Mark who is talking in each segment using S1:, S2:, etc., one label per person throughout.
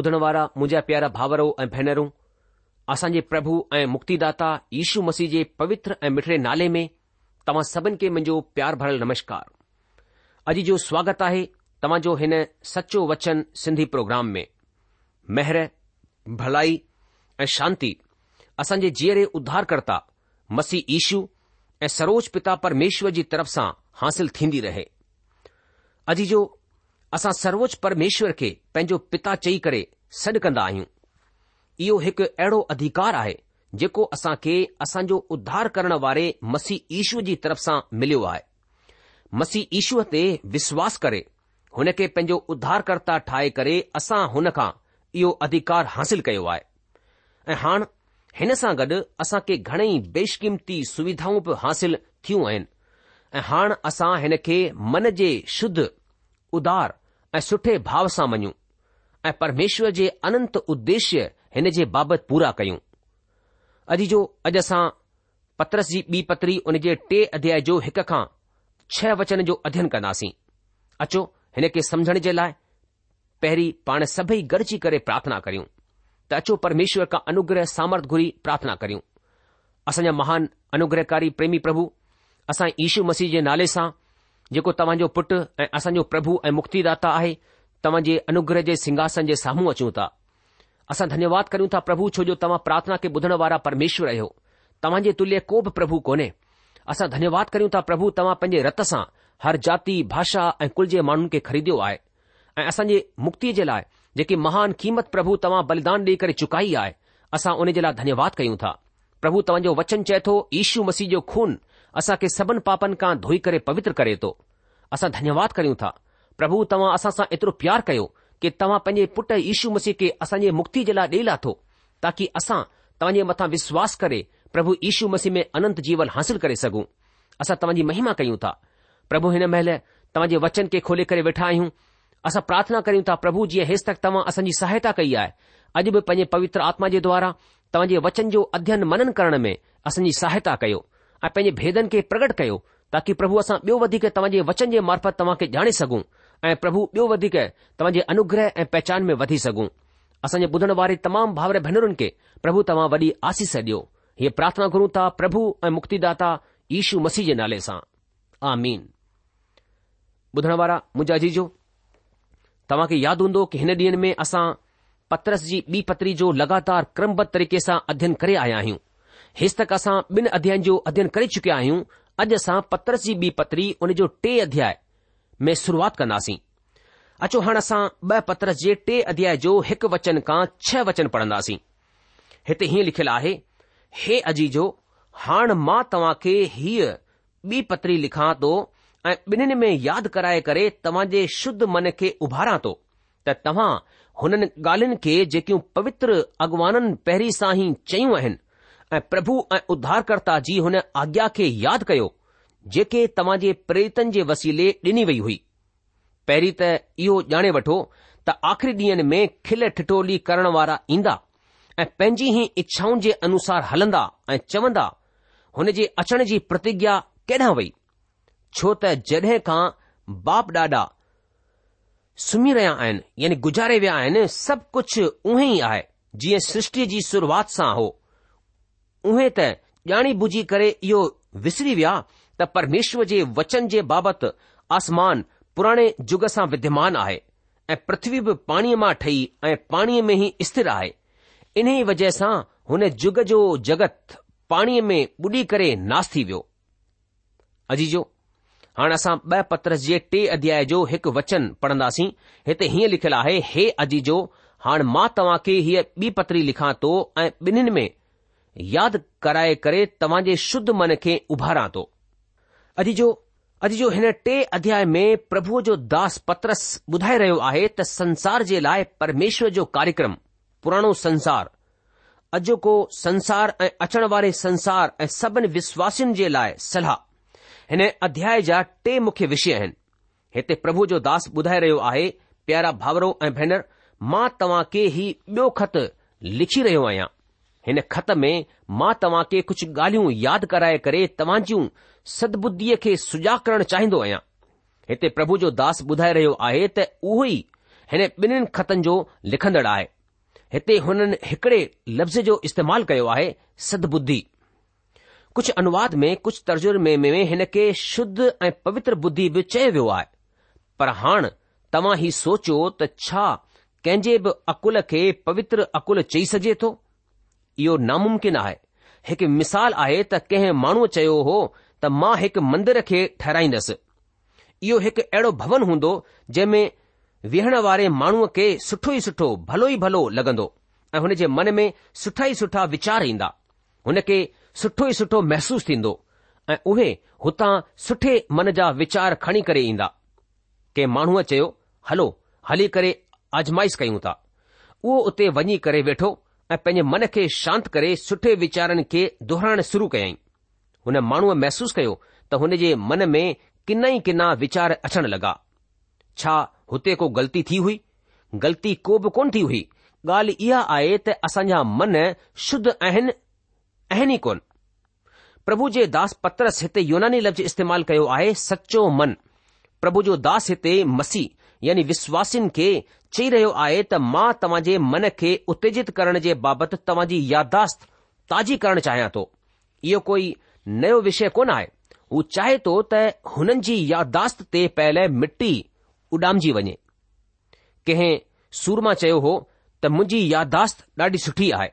S1: ॿुधण वारा मुंहिंजा प्यारा भाउरो ऐं भेनरूं असांजे प्रभु ऐं मुक्तिदा दाता यीशू मसीह जे पवित्र ऐं मिठड़े नाले में तव्हां सभिनि खे मुंहिंजो प्यार भरियलु नमस्कार अॼु जो स्वागत आहे तव्हांजो हिन सचो वचन सिंधी प्रोग्राम में मेहर भलाई ऐं शांती असांजे जीअरे उद्धार मसीह ईशू ऐं सर्वोच पिता परमेश्वर जी तरफ़ सां हासिल थींदी रहे असां सर्वोच परमेश्वर खे पंहिंजो पिता चई करे सॾु कंदा आहियूं इहो हिकु अहिड़ो अधिकार आहे जेको असां खे असांजो उद्धार करण वारे मसीह ईशूअ जी तरफ़ सां मिलियो आहे मसीह ईशव ते विश्वास करे हुन खे पंहिंजो उद्धारकर्ता ठाहे करे असां हुन खां इहो अधिकार हासिल कयो आहे ऐं हाणे हिन सां गॾु असां खे घणेई बेशकीमती सुविधाऊं बि हासिल थियूं आहिनि ऐं हाणे असां हिन खे मन जे शुद्ध उधार ऐं सुठे भाव सां मञूं ऐं परमेश्वर जे अनंत उद्देश्य हिन जे बाबति पूरा कयूं अॼु जो अॼु असां पत्रस जी ॿी पत्री उन जे टे अध्याय जो हिक खां छह वचन जो अध्यन कंदासीं अचो हिन खे समझण जे लाइ पहिरीं पाण सभई गॾिजी करे प्रार्थना करियूं त अचो परमेश्वर खां अनुग्रह सामर्थ घुरी प्रार्थना करियूं असांजा महान अनुग्रहकारी प्रेमी प्रभु असां ईशू मसीह जे नाले सां जेको तव्हांजो पुटु ऐं असांजो प्रभु ऐं मुक्तिदाता दाता आहे तव्हां जे अनुग्रह जे सिंघासन जे साम्हूं अचूं था असां धन्यवाद कयूं था प्रभु छो जो तव्हां प्रार्थना के ॿुधण वारा परमेश्वर आहियो तव्हां जे तुल्य को बि प्रभु कोन्हे असां धन्यवाद करियूं था प्रभु तव्हां पंहिंजे रत सां हर जाती भाषा ऐं कुल जे माण्हुनि खे खरीद्यो आहे ऐ असां जे मुक्ति जे लाइ जेकी महान क़ीमत प्रभु तव्हां बलिदान ॾेई करे चुकाई आहे असां उन जे लाइ धन्यवाद कयूं था प्रभु तव्हांजो वचन चए थो ईशू मसीह जो खून असां के सभ पापन खां धोई करे पवित्र करे थो असां धन्यवाद कयूं था प्रभु तव्हां असां सां एतिरो प्यार कयो कि तव्हां पंहिंजे पुट यीशू मसीह खे असांजे मुक्ति जे लाइ ॾेई लाथो ताकी असां तव्हांजे मथां विश्वास करे प्रभु यीशू मसीह में अनंत जीवन हासिल करे सघूं असां तव्हांजी महिमा कयूं था प्रभु हिन महिल तव्हां वचन खे खोले करे वेठा आहियूं असां प्रार्थना करियूं था प्रभु जीअं हेस तक तव्हां असांजी सहायता कई आहे अॼु बि पंहिंजे पवित्र आत्मा जे द्वारा तव्हांजे वचन जो अध्यन मनन करण में असांजी सहायता कयो ऐं पंहिंजे भेदन खे प्रगट कयो ताकी प्रभु असां ॿियो वधीक तव्हांजे वचन जे मार्फत तव्हां खे ॼाणे सघूं ऐं प्रभु ॿियो वधीक तव्हांजे अनुग्रह ऐं पहचान में वधी सघूं असांजे ॿुधण वारे तमामु भाउर भेनरुनि खे प्रभु तव्हां वॾी आसीस ॾियो हीअ प्रार्थना करूं था प्रभु ऐं मुक्तिदाता ईशू मसीह जे नाले सां आमीन ॿुधण आंजा जी तव्हां खे यादि हूंदो की हिन ॾींहनि में असां पत्रस जी ॿी पत्री जो लगातार क्रमबद्ध तरीक़े सां अध्ययन करे आया आहियूं हेसि तक असां ॿिन अध्यायन जो अध्ययन करे चुकिया आहियूं अॼु असां पत्रस जी ॿी पत्री उन जो टे अध्याय में शुरुआत कंदासीं अचो हाणे असां ॿ पतरस जे टे अध्याय जो हिकु वचन खां छह वचन पढ़ंदासीं हिते हीअं लिखियलु आहे हे अजीजो हाणे मां तव्हां खे हीअ ॿी पत्री लिखां थो ऐं ॿिन्हिनि में यादि कराए करे तव्हां जे शुद्ध मन खे उभारां थो त तव्हां हुननि ॻाल्हियुनि खे जेकियूं पवित्र अॻवाननि पहिरीं सां ई चयूं आहिनि ऐं प्रभु ऐं उद्धारकर्ता जी हुन आज्ञा खे यादि कयो जेके तव्हां जे प्रेतन जे वसीले ॾिनी वई हुई पहिरीं त इहो ॼाणे वठो त आख़िरी ॾींहनि में खिल ठिठोली करण वारा ईंदा ऐं पंहिंजी ई इच्छाउनि जे अनुसार हलंदा ऐं चवंदा हुन जे अचण जी प्रतिज्ञा केॾां वई छो त जड॒हिं खां बाप ॾाॾा सुम्ही रहिया आहिनि यानी गुजारे विया आहिनि सभु कुझु उहे ई आहे जीअं सृष्टि जी शुरूआति सां हो उहे त ॼाणी बुझी करे इहो विसरी विया त परमेश्वर जे वचन जे बाबति आसमान पुराणे जुग सां विद्यमान आहे ऐं पृथ्वी बि पाणीअ मां ठही ऐं पाणीअ में ई स्थिर आहे इन ई वजह सां हुन जुग जो जगत पाणीअ में ॿुॾी करे नास थी वियो अजीजो हाणे असां ॿ पत्रस जे टे अध्याय जो हिकु वचन पढ़ंदासीं हिते हीअं लिखियलु आहे हे अजीजो हाणे मां तव्हां खे हीअ ॿी पत्री लिखां थो ऐं ॿिन्हिनि में याद कराए करे तव्हां जे शुद्ध मन खे उभारा थो अॼु जो अॼु जो हिन टे अध्याय में प्रभुअ जो दास पत्रस ॿुधाए रहियो आहे त संसार जे लाइ परमेश्वर जो कार्यक्रम पुराणो संसार अॼोको संसार ऐं अचण वारे संसार ऐं सभिनी विश्वासियुनि जे लाइ सलाह हिन अध्याय जा टे मुख्य विषय आहिनि हिते प्रभु जो दास ॿुधाए रहियो आहे प्यारा भाउरो ऐं भेनर मां तव्हां खे ही ॿियो ख़त लिखी रहियो आहियां हिन ख़त में मां तव्हां खे कुझु ॻाल्हियूं यादि कराए करे तव्हां जूं सदबुद्धीअ खे सुजाॻ करणु चाहींदो आहियां हिते प्रभु जो दास ॿुधाए रहियो आहे त उहो ई हिन ॿिन्हिनि ख़तनि जो लिखंदड़ आहे हिते हुननि हिकड़े लफ़्ज़ जो इस्तेमालु कयो आहे सदबुद्धि कुझु अनुवाद में कुझु तर्जुर्मे में हिन खे शुद्ध ऐं पवित्र बुद्धी बि चयो वियो आहे पर हाणु तव्हां ही सोचियो त छा कंहिंजे बि अकुल खे पवित्र अकुल चई सघे थो इहो नामुमकिन आहे हिकु मिसाल आहे त कंहिं माण्हूअ चयो हो त मां हिकु मंदर खे ठहिराईंदसि इहो हिकु अहिड़ो भवन हूंदो जंहिंमें विहण वारे माण्हूअ खे सुठो ई सुठो भलो ई भलो लॻंदो ऐं हुन जे मन में सुठा ई सुठा वीचार ईंदा हुन खे सुठो ई सुठो महसूसु थींदो ऐं उहे हुतां सुठे मन जा वीचार खणी करे ईंदा के माण्हूअ चयो हलो हली करे आज़माइश कयूं था उहो उते वञी करे वेठो ऐं पंहिंजे मन खे शांत करे सुठे वीचारनि खे दोहराइण शुरू कयाईं हुन माण्हूअ महसूस कयो त हुन जे मन में किना ई किना वीचार अचण लॻा छा हुते को ग़लती थी हुई ग़लती को बि कोन थी हुई ॻाल्हि इहा आहे त असांजा मन शुद्ध आहिनि आहिनि ई कोन प्रभु जे दास पत्रस हिते यूनानी लफ़्ज़ इस्तेमालु कयो आहे सचो मन प्रभु जो दास हिते मसीह यानी विश्वासिनि खे चई रहियो आहे त मां तव्हां जे मन खे उत्तेजित करण जे बाबति तव्हां जी यादाश्त ताज़ी करणु चाहियां थो इहो कोई नयो विषय कोन आहे हू चाहे थो त हुननि जी यादाश्त ते पहले मिटी उॾामजी वञे कंहिं सूर मां चयो हो त मुंहिंजी यादाश्त ॾाढी सुठी आहे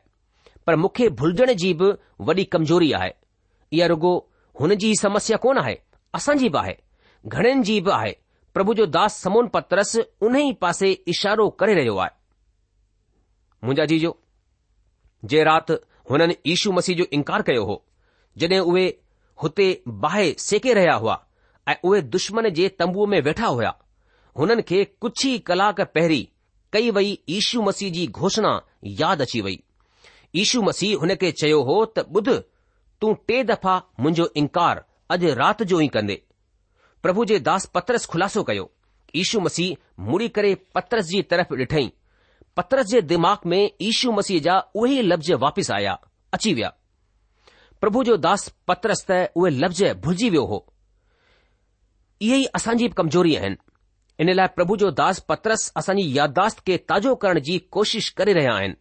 S1: पर मूंखे भुलजण जी बि वॾी कमजोरी आहे इहा रुगो हुन जी समस्या कोन आहे असांजी बि आहे घणनि जी बि आहे પ્રભુ જો દાસ સમુન પત્રસ ઉને પાસે ઈશારો કરે રહ્યો આ મુજા જીજો જે રાત હુનન ઈશુ મસી જો ઇનકાર કયો હો જડે ઓવે હોતે બાહે સેકે રયા હુઆ આ ઓવે દુશ્મન જે તંબુ મે બેઠા હોયા હુનન કે કુછી કલાક પહેરી કઈ વઈ ઈશુ મસીજી ઘોષણા યાદ અચી વઈ ઈશુ મસી હુનકે ચયો હો ત બુદ તું ટે દફા મુંજો ઇનકાર અજે રાત જોઈ કંદે પ્રભુ જે દાસ પત્રસ ખુલાસો ગયો ઈશુ મસીહ મુડી કરે પત્રસજી તરફ લઠાઈ પત્રસ જે દિમાગ મે ઈશુ મસીહ જા ઓહી લબ્જ વાપિસ આયા અચી વ્યા પ્રભુ જો દાસ પત્રસ તે ઓ લબ્જ ભુજી વયો હો યહી અસાનજીબ કમજોરી હૈન ઇનેલા પ્રભુ જો દાસ પત્રસ અસાન યાદાસ્ત કે તાજો કરણ જી કોશિશ કરે રહ્યા હૈન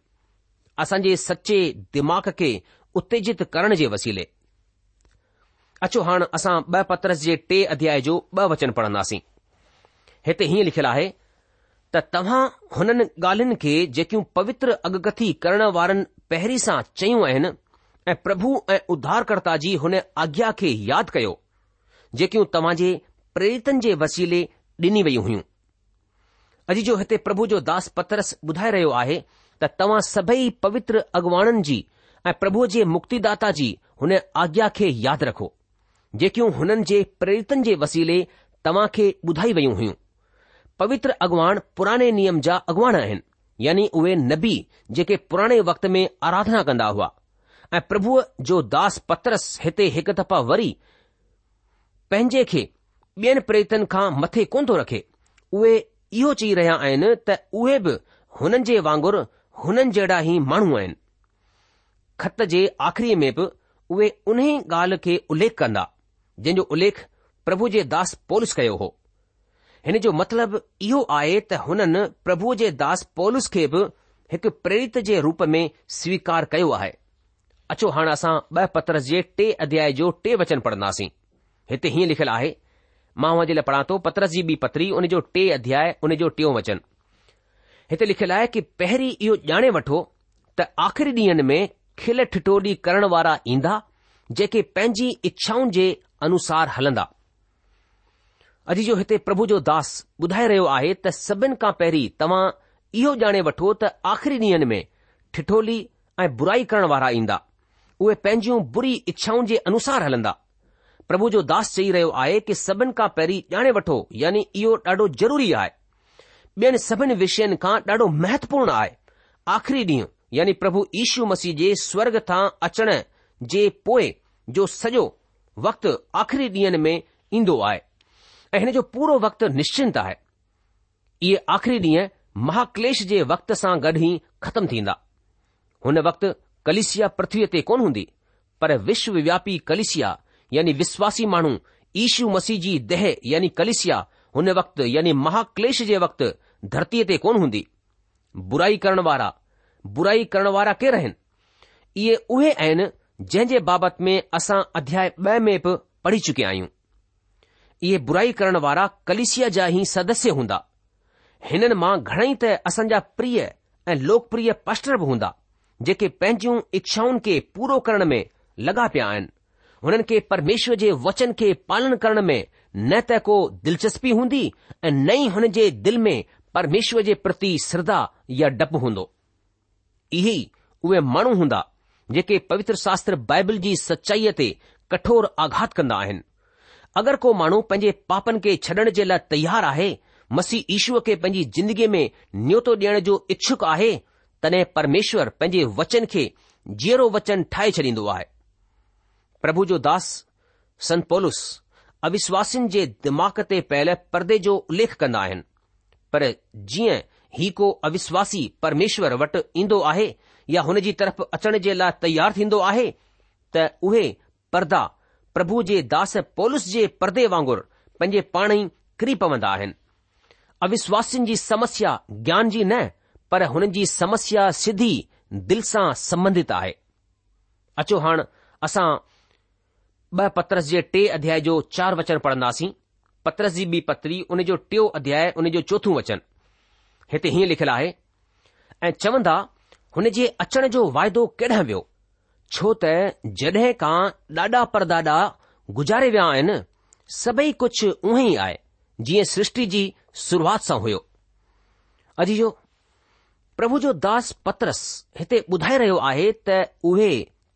S1: અસાન જે સચ્ચે દિમાગ કે ઉત્તેજિત કરણ જે વસિલે अचो हाणे असां ब पत्रस जे टे अध्याय जो ब वचन पढ़ंदासीं हिते हीअं लिखियलु आहे त तव्हां हुननि ॻाल्हियुनि खे जेकियूं पवित्र अगकथी करण वारनि पहिरीं सां चयूं आहिनि ऐं प्रभु ऐं उद्धारकर्ता जी हुन आज्ञा खे यादि कयो जेकियूं तव्हां जे प्रेरितनि जे वसीले ॾिनी वयूं हुयूं अॼु जो हिते प्रभु जो दास पत्रस ॿुधाए रहियो आहे त तव्हां सभई पवित्र अॻुवाणन जी ऐं प्रभु जे मुक्तिदाता जी हुन आज्ञा खे यादि रखो जेकियूं हुननि जे प्रेरितनि जे वसीले तव्हां खे ॿुधाई वयूं हुयूं पवित्र अॻुवाण पुराणे नियम जा अॻुवाण आहिनि यानी उहे नबी जेके पुराणे वक़्त में आराधना कंदा हुआ ऐं प्रभुअ जो दास पत्रस हिते हिकु दफ़ा वरी पंहिंजे खे ॿियनि प्ररतन खां मथे कोन थो रखे उहे इहो चई रहिया आहिनि त उहे बि हुननि जे वांगुर हुननि जहिड़ा ई माण्हू आहिनि खत जे आख़री में बि उहे उन्ही ॻाल्हि खे उल्लेख कंदा जंहिंजो उल्लेख प्रभु जे दास पोलिस कयो हो हिन जो मतिलब इहो आहे त हुननि प्रभु जे दास पोलिस खे बि हिकु प्रेरित जे रूप में स्वीकार कयो आहे अचो हाणे असां ब पत्रस जे टे अध्याय जो टे वचन पढ़ंदासीं हिते हीअं लिखियलु आहे मां हुन जे लाइ पढ़ा थो पत्रस जी ॿी पत्री उन जो टे अध्याय उन जो टियों वचन हिते लिखियलु आहे कि पहिरीं इहो ॼाणे वठो त आख़िरी ॾींहनि में खिल ठिटोली करण वारा ईंदा जेके पंहिंजी इच्छाउनि जे अनुसार हलंदा अॼु जो हिते प्रभु जो दास ॿुधाए रहियो आहे त सभिनि खां पहिरीं तव्हां इहो ॼाणे वठो त आख़िरी ॾींहनि में ठिठोली ऐं बुराई करण वारा ईंदा उहे पंहिंजियूं बुरी इच्छाउनि जे अनुसार हलंदा प्रभु जो दास चई रहियो आहे कि सभिनि खां पहिरीं ॼाणे वठो यानी इहो ॾाढो ज़रूरी आहे ॿियनि सभिनि विषयनि खां ॾाढो महत्वपूर्ण आहे आख़िरी ॾींहुं यानी प्रभु यीशू मसीह जे स्वर्ग तां अचण जे पोइ जो सॼो वक्तु आखिरी ॾींह में ईंदो आहे ऐं हिन जो पूरो वक़्तु निश्चिंत आहे इहे आख़िरी ॾींहं महाक्लेश जे वक़्त सां गॾु ई ख़त्म थींदा हुन वक़्तु कलिसिया पृथ्वीअ ते कोन हूंदी पर विश्वव्यापी कलिसिया यानी विश्वासी माण्हू ईशू मसीजी देह यानी कलिसिया हुन वक़्तु यानी महाक्लेश जे वक़्तु धरतीअ ते कोन हूंदी बुराई करण वारा बुराई करण वारा केरु आहिनि इहे उहे आहिनि जंहिं जे बाबति में असां अध्याय ॿ में बि पढ़ी चुकिया आहियूं इहे बुराई करण वारा कलिसीअ जा ई सदस्य हूंदा हिननि मां घणेई त असांजा प्रिय ऐं लोकप्रिय पष्टर बि हूंदा जेके पंहिंजूं इच्छाउनि खे पूरो करण में लॻा पिया आहिनि हुननि खे परमेश्वर जे वचन खे पालन करण में न त को दिलचस्पी हूंदी ऐं न ई हुन जे दिल में परमेश्वर जे प्रति श्रद्धा या डपु हूंदो इहे उहे माण्हू हूंदा जेके पवित्र शास्त्र बाइबल जी सचाईअ ते कठोर आघात कंदा आहिनि अगरि को माण्हू पंहिंजे पापनि खे छॾण जे लाइ तयार आहे मसीह ईश्व खे पंहिंजी ज़िंदगीअ में न्योतो ॾियण जो इच्छुक आहे तॾहिं परमेश्वर पंहिंजे वचन खे जीअरो वचन ठाहे छॾींदो आहे प्रभु जो दास संत संतोलुस अविश्वासिन जे दिमाग ते पयल परदे जो उल्लेख कंदा आहिनि पर जीअं ही को अविश्वासी परमेश्वर वटि ईंदो आहे या हुन जी तरफ़ अचण जे लाइ तयारु थींदो आहे त उहे परदा प्रभु जे दास पोलिसस जे परदे वांगुर पंहिंजे पाण ई किरी पवंदा आहिनि अविश्वासिन जी समस्या ज्ञान जी न पर हुननि जी समस्या सिधी दिल सां संबंधित आहे अचो हाणे असां ॿ पत्रस जे टे अध्याय जो चार वचन पढ़ंदासीं पत्रस जी ॿी पत्री उन जो टियों अध्याय उन जो चोथों वचन हिते हीअं लिखियलु आहे ऐं चवंदा हुन जे अचण जो वाइदो कॾहिं वियो छो त जॾहिं खां ॾाॾा परदाडा गुज़ारे विया आहिनि सभई कुझु उहे ई आहे जीअं सृष्टि जी शुरूआत सां हुयो अजी जो प्रभु जो दास पत्रस हिते ॿुधाए रहियो आहे त उहे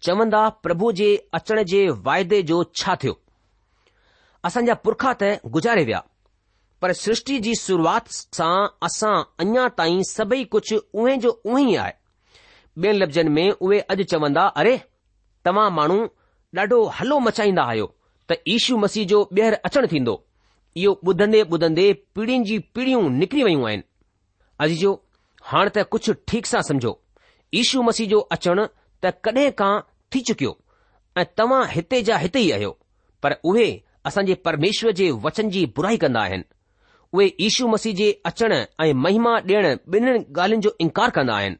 S1: चवंदा प्रभु जे अचण जे वाइदे जो छा थियो असांजा पुरखा त गुज़ारे विया पर सृष्टि जी शुरूआत सां असां अञा ताईं सभई कुझु उहे जो उहे ई आहे ॿियनि लफ़्ज़नि में उहे अॼु चवंदा अरे तव्हां माण्हू ॾाढो हलो मचाईंदा आहियो त ईशू मसीह जो ॿीहर अचणु थींदो इहो ॿुधंदे ॿुधंदे पीढ़ीनि जी पीढ़ियूं निकिरी वयूं आहिनि असजो हाणे त कुझु ठीक सां समझो ईशू मसीह जो अचणु त कॾहिं खां थी चुकियो ऐं तव्हां हिते जा हिते ई आहियो पर उहे असांजे परमेश्वर जे वचन जी बुराई कंदा आहिनि उहे ईशू मसीह जे अचण ऐं महिमा डि॒यणु ॿिन्हिनि ॻाल्हियुनि जो इनकार कंदा आहिनि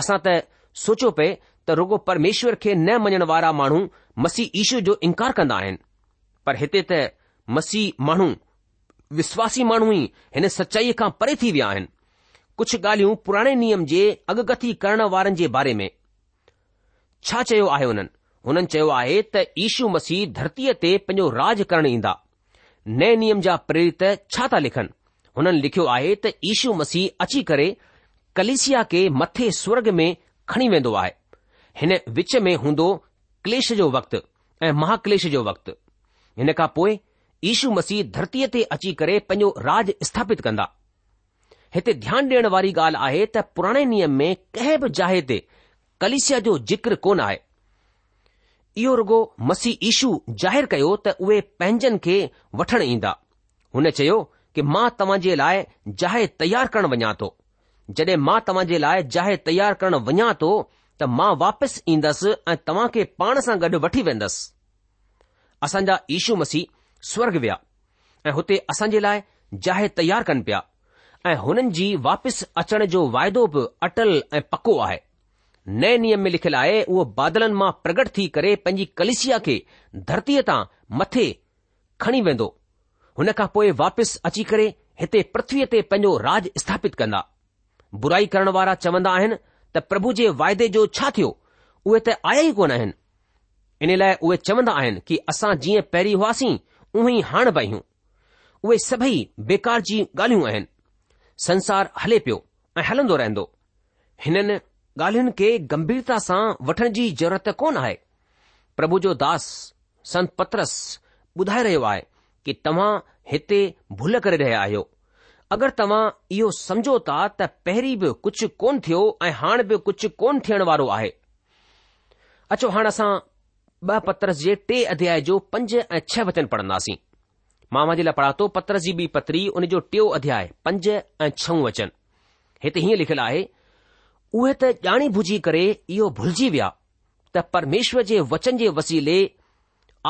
S1: असां त सोचियो पए त रुगो परमेश्वर खे न मञण वारा माण्हू मसीह ईशू जो इनकार कंदा आहिनि पर हिते त मसीह माण्हू विश्वासी माण्हू ई हिन सचाईअ खां परे थी विया आहिनि कुझु ॻाल्हियूं पुराणे नियम जे अगगती करण वारनि जे बारे में छा चयो आहे हुननि हुननि चयो आहे त ईशू मसीह धरतीअ ते पंहिंजो राज करण ईंदा नए नियम जा प्रेरित छा था लिखनि हुननि लिखियो आहे त ईशू मसीह अची करे कलेसिया खे मथे स्वर्ग में खणी वेंदो आहे हिन विच में हूंदो क्लेश जो वक्तु ऐं महाक्लेश जो वक़्तु हिन खां पोइ ईशू मसीह धरतीअ ते अची करे पंहिंजो राज स्थापित कंदा हिते ध्यानु ॾियण वारी ॻाल्हि आहे त पुराणे नियम में कंहिं बि जाइ ते कलेसिया जो जिक्र कोन आहे इहो रुगो मसीह ईशू जाहिरु कयो त उहे पंहिंजनि खे वठण ईंदा हुन चयो कि मां तव्हां जे लाइ जाइ तयारु करण वञा थो जॾहिं मां तव्हां जे लाइ जाहे तयारु करण वञा थो त मां वापसि ईंदसि ऐं तव्हां खे पाण सां गॾु वठी वेंदसि असांजा ईशू मसीह स्वर्ग विया ऐं हुते असां जे लाइ जाहे तयार कनि पिया ऐं हुननि जी वापसि अचण जो वाइदो बि अटल ऐं पको आहे नए नियम में लिखियलु आहे उहो बादलनि मां प्रगट थी करे पंहिंजी कलिसिया खे धरतीअ तां मथे खणी वेंदो हुन खां पोइ वापसि अची करे हिते पृथ्वीअ ते पंहिंजो राज स्थापित कंदा बुराई करण वारा चवंदा आहिनि त प्रभु जे वाइदे जो छा थियो उहे त आया ई कोन आहिनि इन लाइ उहे चवंदा आहिनि कि असां जीअं पहिरीं हुआसीं उहो ई हाण उहे सभई बेकार जी ॻाल्हियूं आहिनि संसार हले पियो ऐं हलंदो रहंदो हिननि ॻाल्हियुनि खे गंभीरता सां वठण जी ज़रूरत कोन आहे प्रभु जो दास संत पत्रस ॿुधाए रहियो आहे कि तव्हां हिते भुल करे रहिया आहियो अगरि तव्हां इहो समझो था त पहिरीं बि कुझु कोन थियो ऐं हाणे बि कुझु कोन थियण वारो आहे अचो हाणे असां ॿ पत्रस जे टे अध्याय जो पंज ऐं छह वचन पढ़ंदासीं मामा जे लाइ पढ़ातो पतरस जी ॿी पत्री उन जो टियों अध्याय पंज ऐं छऊं वचन हिते हीअं लिखियलु आहे उहे त ॼाणी भुजी करे इहो भुलिजी विया त परमेश्वर जे वचन जे वसीले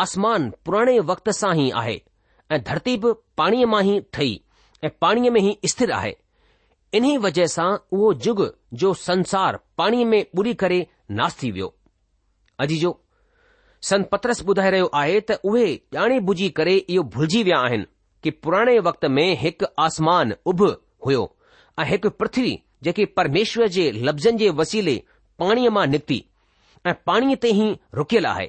S1: आसमान पुराणे वक़्त सां ई आहे ऐं धरती बि पाणीअ मां ई ठही ऐं पाणीअ में ई स्थिर आहे इन्हीअ वजह सां उहो युग जो संसार पाणीअ में बुरी करे नास थी वियो अॼ जो संत पत्रस ॿुधाए रहियो आहे त उहे ॼाणे बुझी करे इहो भुलिजी विया आहिनि कि पुराणे वक़्त में हिकु आसमान उभ हुयो ऐं हिकु पृथ्वी जेकी परमेश्वर जे लफ़्ज़नि जे वसीले पाणीअ मां निकिती ऐं पाणीअ ते ई रुकियल आहे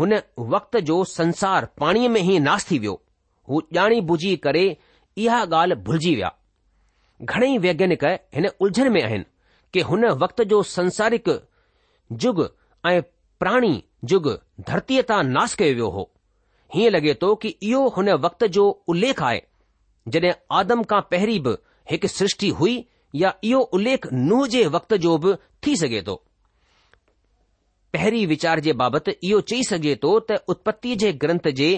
S1: हुन वक़्त जो संसार पाणीअ में ई नास थी वियो हू ॼाणी ॼाणीबुझी करे इहा ॻाल्हि भुलिजी विया घणेई वैज्ञानिक हिन उलझन में आहिनि कि हुन वक़्त जो संसारिक जुग ऐं प्राणी जुग धरतीअ तां नास कयो वियो हो हीअं लॻे थो कि इहो हुन वक़्त जो उल्लेख आहे जड॒हिं आदम खां पहिरीं बि हिकु सृष्टि हुई या इहो उल्लेख नूह जे वक़्त जो बि थी सघे थो पहिरीं वीचार जे बाबति इहो चई सघे थो त उत्पत्ति जे ग्रंथ जे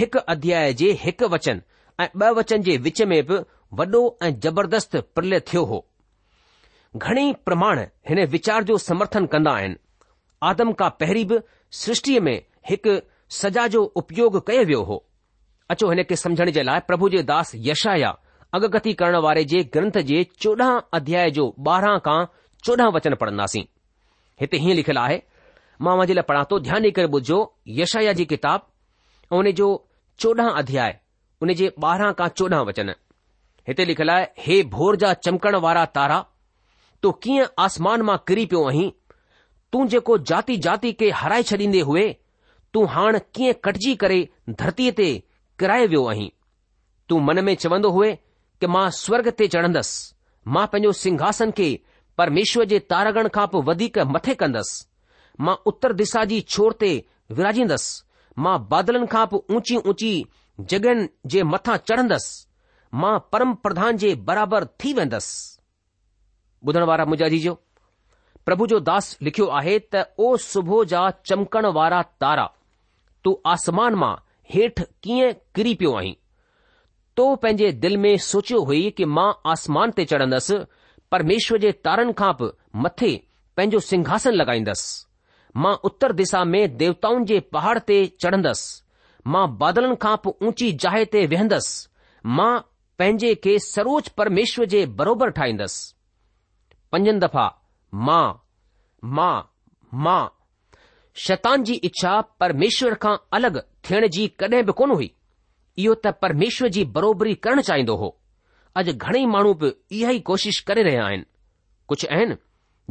S1: हिकु अध्याय जे हिकु वचन ऐं ब वचन जे विच में बि वॾो ऐं जबरदस्त प्रलय थियो हो घणेई प्रमाण हिन वीचार जो समर्थन कंदा आहिनि आदम खां पहिरीं बि सृष्टिअ में हिकु सजा जो उपयोग कयो वियो हो अचो हिन खे समझण जे लाइ प्रभु जे दास यशाया अगगती करण वारे जे ग्रंथ जे चोॾहं अध्याय जो ॿारहं खां चोॾहं वचन पढ़ंदासीं हिते हीअं लिखियलु आहे मां वांजे लाइ पढ़ा थो ध्यानु ॾेई करे ॿुधो यशाया जी किताब ऐं हुन जो चोॾहं अध्याय उन जे ॿारहं खां चोॾहं वचन हिते लिखियलु आहे हे भोर जा चमकण वारा तारा तूं कीअं आसमान मां किरी पियो आहीं तूं जेको जाती जाति खे हाराए छॾींदे हुए तूं हाणे कीअं कटिजी करे धरतीअ ते किराए वियो आहीं तूं मन में चवंदो हो मां स्वर्ग ते चढ़ंदसि मां पंहिंजो सिंघासन खे परमेश्वर जे तारागण खां पोइ वधीक मथे कंदसि मां उत्तर दिशा जी छोर ते विराजींदसि मां बादलनि खां पोइ ऊची ऊची जगन जे मथां चढ़ंदसि मां परम प्रधान जे बराबरि थी वेंदसि ॿुधण वारा मुजाजी जीजो प्रभु जो दास लिखियो आहे त ओ सुबुह जा चमकण वारा तारा तूं आसमान मां हेठि कीअं किरी पियो आहीं तो पंहिंजे दिल में सोचियो हुई की मां आसमान ते चढ़ंदसि परमेश्वर जे तारनि खां बि मथे पंहिंजो सिंघासन लॻाईंदसि मां उत्तर दिशा में देवताउनि जे पहाड़ ते चढ़ंदसि मां बादलनि खां पोइ ऊची जाइ ते वेहंदसि मां पंहिंजे खे सर्वोच परमेश्वर जे बराबरि ठाहींदसि पंजनि दफ़ा मां मां मां शैतान जी इच्छा परमेश्वर खां अलॻि थियण जी कॾहिं बि कोन हुई इहो त परमेश्वर जी बराबरी करणु चाहींदो हो अॼु घणेई माण्हू बि इहा ई कोशिशि करे रहिया आहिनि कुझु आहिनि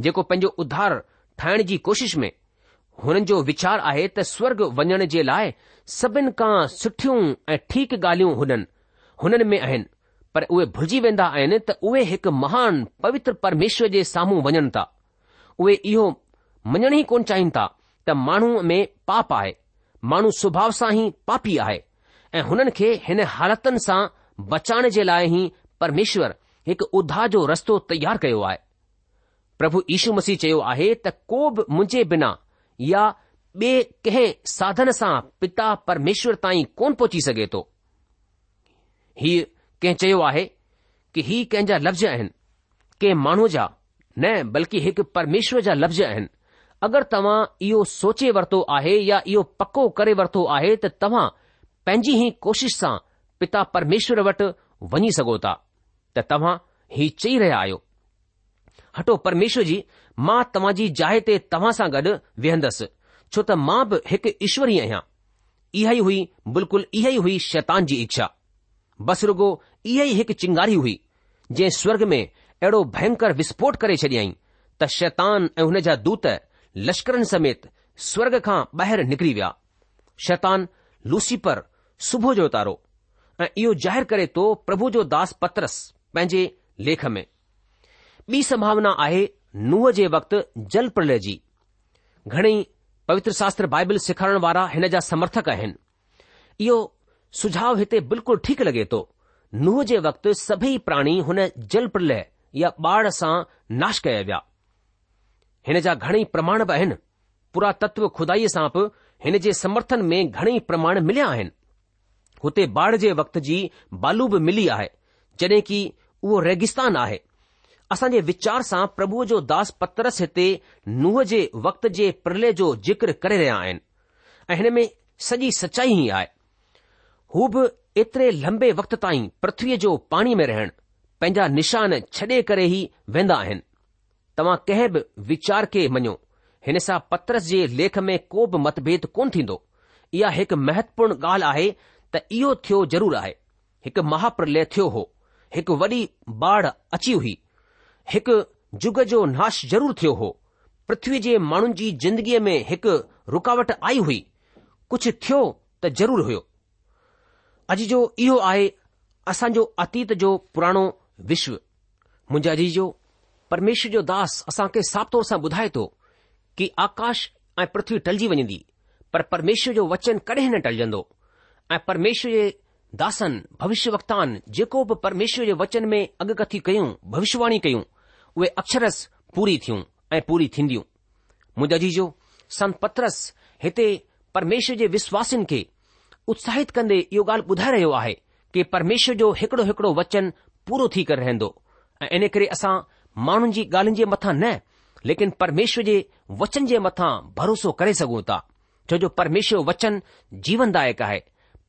S1: जेको पंहिंजो उधार ठाहिण जी कोशिश में हुननि जो वीचार आहे त स्वर्ग वञण जे लाइ सभिनि खां सुठियूं ऐं ठीक ॻाल्हियूं हुननि हुननि में आहिनि पर उहे भुलिजी वेंदा आहिनि त उहे हिकु महान पवित्र परमेश्वर जे साम्हूं वञनि था उहे इहो मञण ई कोन चाहिनि था त माण्हू में पाप आहे माण्हू स्वभाव सां ई पापी आहे ऐं हुननि खे हिन हालतुनि सां बचाइण जे लाइ ई परमेश्वर हिकु उदा जो रस्तो तयारु कयो आहे प्रभु यीशू मसीह चयो आहे त को बि मुंहिंजे बिना या ॿिए कंहिं साधन सां पिता परमेश्वर ताईं कोन पहुची सघे थो हीउ कंहिं चयो आहे की हीउ कंहिंजा लफ़्ज़ आहिनि कंहिं माण्हूअ जा न बल्कि हिकु परमेश्वर जा लफ़्ज़ आहिनि अगरि तव्हां इहो सोचे वरितो आहे या इहो पको करे वरितो आहे त तव्हां पंहिंजी ई कोशिश सां पिता परमेश्वर वटि वञी सघो था त तव्हां हीउ चई रहिया आहियो हटो परमेश्वर जी मां तव्हां जी जाइ ते तव्हां सां गॾु वेहंदसि छो त मां बि हिकु ईश्वरी आहियां इहो ई हुई बिल्कुलु इहो ई हुई शैतान जी इच्छा बसरूगो इहो ई हिकु चिंगारी हुई जंहिं स्वर्ग में अहिड़ो भयंकर विस्फोट करे छॾियईं त शैतान ऐं हुन जा दूत लश्करनि समेत स्वर्ग खां ॿाहिरि निकिरी विया शैतान लूसीपर सुबुह जो उतारो ऐं इहो ज़ाहिरु करे थो प्रभु जो दास पत्रस पंहिंजे लेख में ॿी संभावना आहे नूह जे वक़्तु जल प्रलय जी घणेई पवित्र शास्त्र बाइबल सेखारण वारा हिन जा समर्थक आहिनि इहो सुझाव हिते बिल्कुलु ठीकु लॻे थो नूह जे वक़्तु सभई प्राणी हुन जल प्रलय या ॿाड़ सां नाश कया विया हिन जा घणेई प्रमाण बि आहिनि पुरातत्व खुदाईअ सां बि हिन जे समर्थन में घणेई प्रमाण मिलिया आहिनि हुते बाढ़ जे वक़्त जी बालू बि मिली आहे जॾहिं की उहो रेगिस्तान आहे असां जे विचार सां प्रभुअ जो दास पत्रस हिते नुंहं जे वक़्त जे प्रलय जो जिक्र करे रहिया आहिनि ऐं हिन में सॼी सचाई ई आहे हू बि एतिरे लंबे वक़्त ताईं पृथ्वीअ जो पाणी में रहण पंहिंजा निशान छॾे करे ई वेंदा आहिनि तव्हां कंहिं बि वीचार के मञो सां पत्रस जे लेख में को बि मतभेद कोन थींदो इहा हिकु महत्वपूर्ण ॻाल्हि आहे त इहो थियो ज़रूरु आहे हिकु महाप्रलय थियो हो हिकु वॾी बाढ़ अची हुई हिकु जुग जो नाश जरूर थियो हो पृथ्वी जे माण्हुनि जी जिंदगीअ में हिकु रुकावट आई हुई कुझु थियो त ज़रूर हुयो अॼु जो इहो आहे असांजो अतीत जो पुराणो विश्व मुजा अजी जो परमेश्वर जो दास असां खे साफ़ तौर सां ॿुधाए थो कि आकाश ऐं पृथ्वी टलजी वञंदी पर परमेश्वर जो वचन कॾहिं न टलजंदो ऐं परमेश्वर जे दासनि भविष्य वक्तान जेको बि परमेश्वर जे वचन में अॻकथी कयूं भविष्यवाणी कयूं उहे अक्षरस पूरी थियूं ऐं पूरी थींदियूं मुंहिंजा जीजो संत पत्रस हिते परमेश्वर जे विश्वासिन खे उत्साहित कंदे इहो ॻाल्हि ॿुधाए रहियो आहे कि परमेश्वर जो हिकड़ो हिकड़ो वचन पूरो थी करे रहंदो ऐं इन करे असां माण्हुनि जी ॻाल्हियुनि जे मथां न लेकिन परमेश्वर जे वचन जे मथां भरोसो करे सघूं था छो जो परमेश्वर वचन जीवनदायक आहे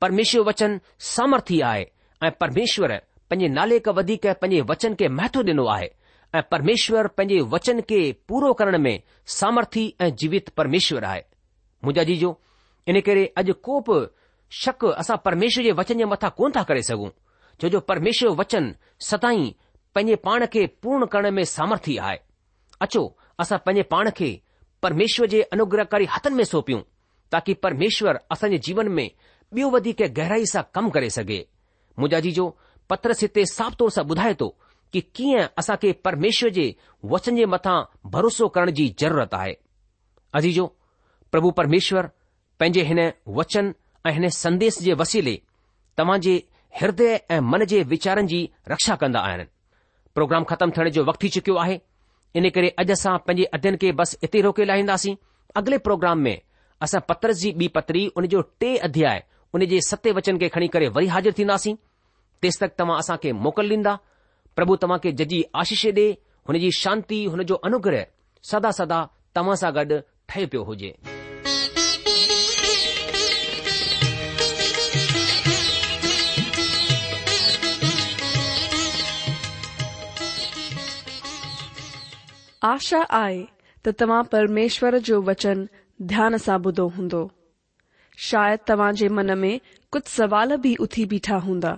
S1: परमेश्वर वचन सामर्थी आहे ऐं परमेश्वर पंहिंजे नाले खां वधीक पंहिंजे वचन खे महत्व ॾिनो आहे ऐं परमेश्वर पंहिंजे वचन खे पूरो करण में सामर्थी ऐं जीवित परमेश्वर आहे मुंहिंजा जीजो इन करे अॼु को बि शक असां परमेश्वर जे वचन जे मथां कोन था करे सघूं छो जो परमेश्वर वचन सदाई पंहिंजे पाण खे पूर्ण करण में सामर्थी आहे अचो असां पंहिंजे पाण खे परमेश्वर जे अनुग्रहकारी हथनि में सौंपियूं ताकी परमेश्वर असांजे जीवन में ॿियो वधीक गहराई सां कमु करे सघे मुंहिंजा जीजो पत्र सिते साफ़ तौर सां ॿुधाए थो कि कीअं असां खे परमेश्वर जे वचन जे मथां भरोसो करण जी ज़रूरत आहे अज़ीजो प्रभु परमेश्वर पंहिंजे हिन वचन ऐं हिन संदेश जे वसीले तव्हां जे हृदय ऐं मन जे वीचारनि जी रक्षा कंदा आहिनि प्रोग्राम ख़तमु थियण जो वक़्तु थी चुकियो आहे इन करे अॼु असां पंहिंजे अध्यन खे बसि इते रोके लाहींदासीं अॻिले प्रोग्राम में असां पत्र जी ॿी पत्री उन जो टे अध्याय उन जे सते वचन खे खणी करे वरी हाज़िर थींदासीं तेसि तक तव्हां असां खे मोकल ॾींदा પ્રભુ તમાકે જજી આશીષ દે હનેજી શાંતિ હને જો અનુગ્રહ સદા સદા તમાસા
S2: ગડ ઠેપ્યો હોજે આશા આય તો તમા પરમેશ્વર જો વચન ધ્યાન સાબુદો હોંદો શાયદ તવાજે મનમે કત સવાલ ભી ઉઠી બેઠા હોંદા